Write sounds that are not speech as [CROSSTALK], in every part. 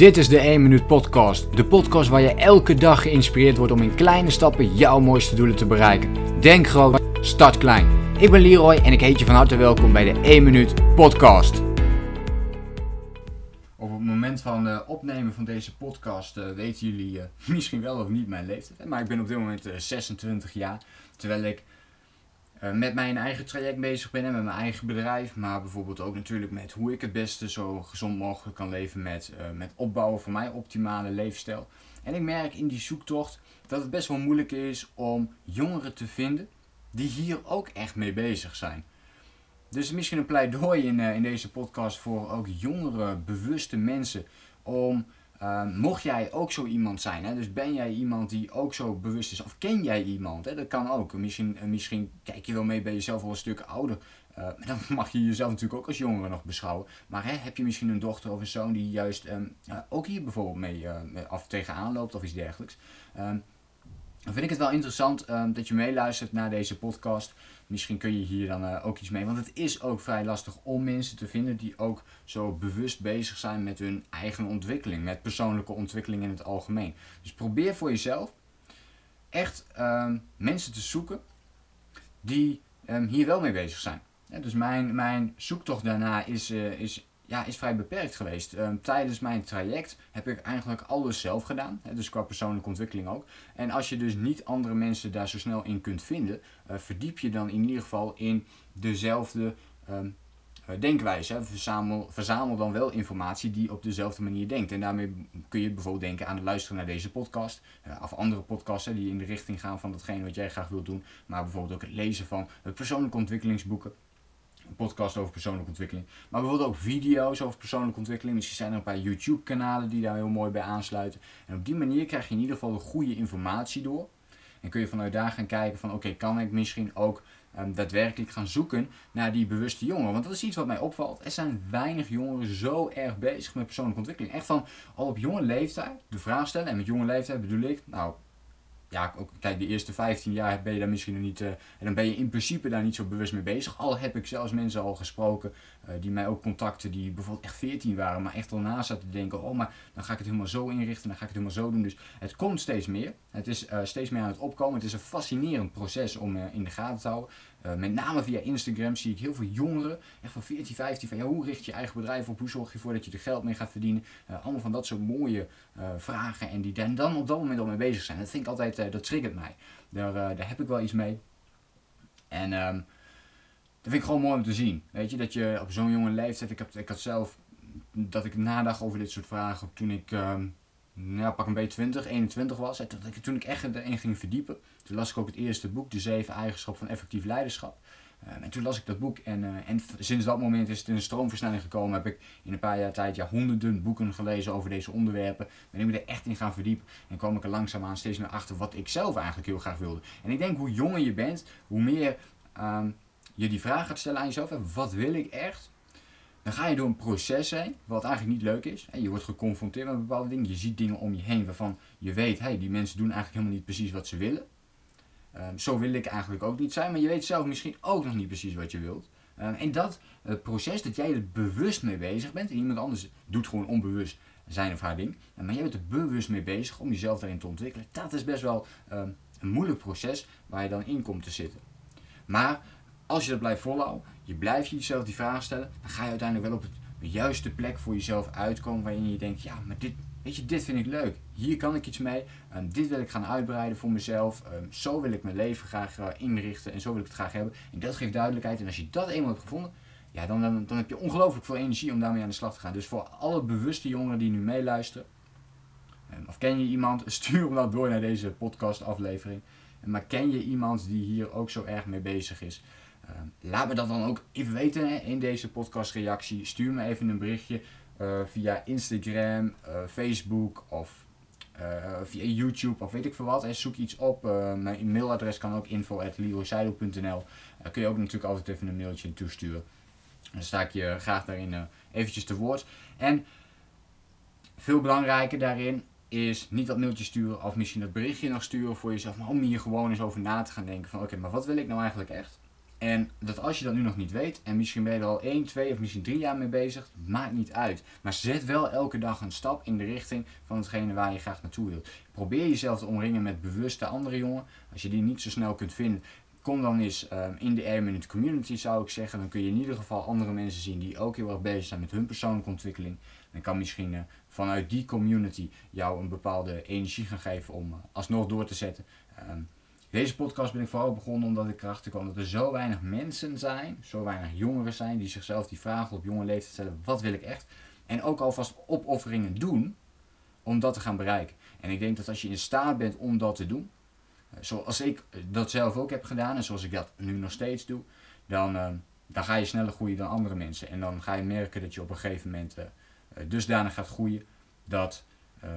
Dit is de 1 Minuut Podcast. De podcast waar je elke dag geïnspireerd wordt om in kleine stappen jouw mooiste doelen te bereiken. Denk groot, start klein. Ik ben Leroy en ik heet je van harte welkom bij de 1 Minuut Podcast. Op het moment van uh, opnemen van deze podcast uh, weten jullie uh, [LAUGHS] misschien wel of niet mijn leeftijd. Maar ik ben op dit moment 26 jaar. Terwijl ik met mijn eigen traject bezig ben en met mijn eigen bedrijf. Maar bijvoorbeeld ook natuurlijk met hoe ik het beste zo gezond mogelijk kan leven met, uh, met opbouwen van mijn optimale leefstijl. En ik merk in die zoektocht dat het best wel moeilijk is om jongeren te vinden die hier ook echt mee bezig zijn. Dus misschien een pleidooi in, uh, in deze podcast voor ook jongere, bewuste mensen om Ehm, mocht jij ook zo iemand zijn, hè, dus ben jij iemand die ook zo bewust is, of ken jij iemand, hè, dat kan ook. Misschien, eh, misschien kijk je wel mee, ben je zelf al een stuk ouder. Uh, dan [LAUGHS] mag je jezelf natuurlijk ook als jongere nog beschouwen. Maar hè, heb je misschien een dochter of een zoon die juist um, uh, ook hier bijvoorbeeld mee af tegenaan loopt of iets dergelijks. Um, dan vind ik het wel interessant um, dat je meeluistert naar deze podcast. Misschien kun je hier dan uh, ook iets mee. Want het is ook vrij lastig om mensen te vinden die ook zo bewust bezig zijn met hun eigen ontwikkeling. Met persoonlijke ontwikkeling in het algemeen. Dus probeer voor jezelf echt um, mensen te zoeken die um, hier wel mee bezig zijn. Dus mijn, mijn zoektocht daarna is, uh, is ja, is vrij beperkt geweest. Um, tijdens mijn traject heb ik eigenlijk alles zelf gedaan. Hè, dus qua persoonlijke ontwikkeling ook. En als je dus niet andere mensen daar zo snel in kunt vinden, uh, verdiep je dan in ieder geval in dezelfde um, denkwijze. Hè. Verzamel, verzamel dan wel informatie die op dezelfde manier denkt. En daarmee kun je bijvoorbeeld denken aan het luisteren naar deze podcast. Uh, of andere podcasts hè, die in de richting gaan van datgene wat jij graag wilt doen. Maar bijvoorbeeld ook het lezen van persoonlijke ontwikkelingsboeken een podcast over persoonlijke ontwikkeling. Maar bijvoorbeeld ook video's over persoonlijke ontwikkeling. Misschien zijn er een paar YouTube kanalen die daar heel mooi bij aansluiten. En op die manier krijg je in ieder geval de goede informatie door. En kun je vanuit daar gaan kijken van oké, kan ik misschien ook um, daadwerkelijk gaan zoeken naar die bewuste jongeren. Want dat is iets wat mij opvalt. Er zijn weinig jongeren zo erg bezig met persoonlijke ontwikkeling. Echt van al op jonge leeftijd de vraag stellen. En met jonge leeftijd bedoel ik, nou ja, ook, kijk, de eerste 15 jaar ben je daar misschien nog niet. Uh, en dan ben je in principe daar niet zo bewust mee bezig. Al heb ik zelfs mensen al gesproken uh, die mij ook contacten die bijvoorbeeld echt 14 waren, maar echt al na zaten te denken: oh, maar dan ga ik het helemaal zo inrichten, dan ga ik het helemaal zo doen. Dus het komt steeds meer. Het is uh, steeds meer aan het opkomen. Het is een fascinerend proces om in de gaten te houden. Met name via Instagram zie ik heel veel jongeren, echt van 14, 15, van ja, hoe richt je eigen bedrijf op? Hoe zorg je ervoor dat je er geld mee gaat verdienen? allemaal van dat soort mooie vragen en die dan, dan op dat moment al mee bezig zijn. Dat vind ik altijd dat triggert mij. Daar, daar heb ik wel iets mee. En um, dat vind ik gewoon mooi om te zien. Weet je, dat je op zo'n jonge leeftijd, ik, heb, ik had zelf, dat ik nadacht over dit soort vragen toen ik, um, nou, pak een beetje 20, 21 was. Toen ik echt erin ging verdiepen. Toen las ik ook het eerste boek, De Zeven Eigenschappen van Effectief Leiderschap. Um, en toen las ik dat boek en, uh, en sinds dat moment is het in een stroomversnelling gekomen. Heb ik in een paar jaar tijd ja, honderden boeken gelezen over deze onderwerpen. Ben ik me er echt in gaan verdiepen. En kwam ik er langzaamaan steeds meer achter wat ik zelf eigenlijk heel graag wilde. En ik denk hoe jonger je bent, hoe meer um, je die vraag gaat stellen aan jezelf. Wat wil ik echt? Dan ga je door een proces heen, wat eigenlijk niet leuk is. En je wordt geconfronteerd met bepaalde dingen. Je ziet dingen om je heen waarvan je weet, hey, die mensen doen eigenlijk helemaal niet precies wat ze willen. Um, zo wil ik eigenlijk ook niet zijn, maar je weet zelf misschien ook nog niet precies wat je wilt. Um, en dat proces, dat jij er bewust mee bezig bent, en iemand anders doet gewoon onbewust zijn of haar ding, maar jij bent er bewust mee bezig om jezelf daarin te ontwikkelen, dat is best wel um, een moeilijk proces waar je dan in komt te zitten. Maar als je dat blijft volhouden, je blijft jezelf die vraag stellen, dan ga je uiteindelijk wel op de juiste plek voor jezelf uitkomen waarin je denkt, ja, maar dit, Weet je, dit vind ik leuk. Hier kan ik iets mee. Um, dit wil ik gaan uitbreiden voor mezelf. Um, zo wil ik mijn leven graag uh, inrichten en zo wil ik het graag hebben. En dat geeft duidelijkheid. En als je dat eenmaal hebt gevonden, ja, dan, dan, heb je ongelooflijk veel energie om daarmee aan de slag te gaan. Dus voor alle bewuste jongeren die nu meeluisteren, um, of ken je iemand, [LAUGHS] stuur hem dan door naar deze podcast aflevering. Maar ken je iemand die hier ook zo erg mee bezig is? Laat me dat dan ook even weten hè, in deze podcast reactie. Stuur me even een berichtje. Uh, via Instagram, uh, Facebook of uh, via YouTube of weet ik veel wat. En zoek iets op. mijn e-mailadres kan ook info.leroyseidel.nl Kun je ook natuurlijk altijd even een mailtje toesturen. Dan sta ik je graag daarin eventjes te woord. En veel belangrijker daarin is niet dat mailtje sturen of misschien dat berichtje nog sturen voor jezelf. Maar om hier gewoon eens over na te gaan denken van oké, maar wat wil ik nou eigenlijk echt? En dat als je dat nu nog niet weet, en misschien ben je er al 1, 2 of misschien 3 jaar mee bezig, maakt niet uit. Maar zet wel elke dag een stap in de richting van hetgene waar je graag naartoe wilt. Probeer jezelf te omringen met bewuste andere jongen. Als je die niet zo snel kunt vinden, kom dan eens um, in de Air Minute community zou ik zeggen. Dan kun je in ieder geval andere mensen zien die ook heel erg bezig zijn met hun persoonlijke ontwikkeling. Dan kan misschien uh, vanuit die community jou een bepaalde energie gaan geven om uh, alsnog door te zetten. Um, deze podcast ben ik vooral begonnen omdat ik erachter kwam dat er zo weinig mensen zijn, zo weinig jongeren zijn, die zichzelf die vragen op jonge leeftijd stellen: wat wil ik echt? En ook alvast opofferingen doen om dat te gaan bereiken. En ik denk dat als je in staat bent om dat te doen, eh, zoals ik dat zelf ook heb gedaan en zoals ik dat nu nog steeds doe, dan, uh, dan ga je sneller groeien dan andere mensen. En dan ga je merken dat je op een gegeven moment dusdanig gaat groeien dat, ja,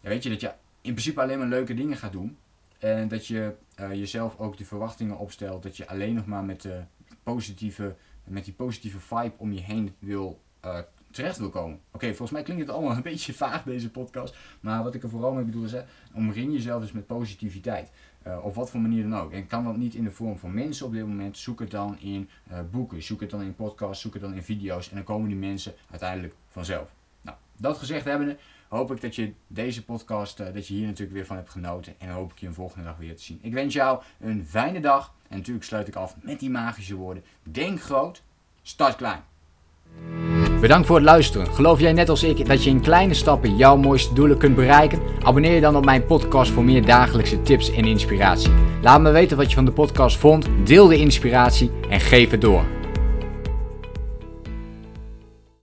weet je, dat je in principe alleen maar leuke dingen gaat doen. En dat je uh, jezelf ook de verwachtingen opstelt. Dat je alleen nog maar met, de positieve, met die positieve vibe om je heen wil, uh, terecht wil komen. Oké, volgens mij klinkt het allemaal [LAUGHS] een beetje vaag deze podcast. Maar wat ik er vooral mee bedoel is, omring jezelf dus met positiviteit. Uh, op wat voor manier dan ook. En kan dat niet in de vorm van mensen op dit moment, zoek het dan in boeken, zoek het dan in podcasts, zoek het dan in video's. En dan komen die mensen uiteindelijk vanzelf. Nou, dat gezegd hebbende, hoop ik dat je deze podcast, uh, dat je hier natuurlijk weer van hebt genoten. En hoop ik je een volgende dag weer te zien. Ik wens jou een fijne dag. En natuurlijk sluit ik af met die magische woorden. Denk groot, start klein. Bedankt voor het luisteren. Geloof jij net als ik dat je in kleine stappen jouw mooiste doelen kunt bereiken? Abonneer je dan op mijn podcast voor meer dagelijkse tips en inspiratie. Laat me weten wat je van de podcast vond, deel de inspiratie en geef het door.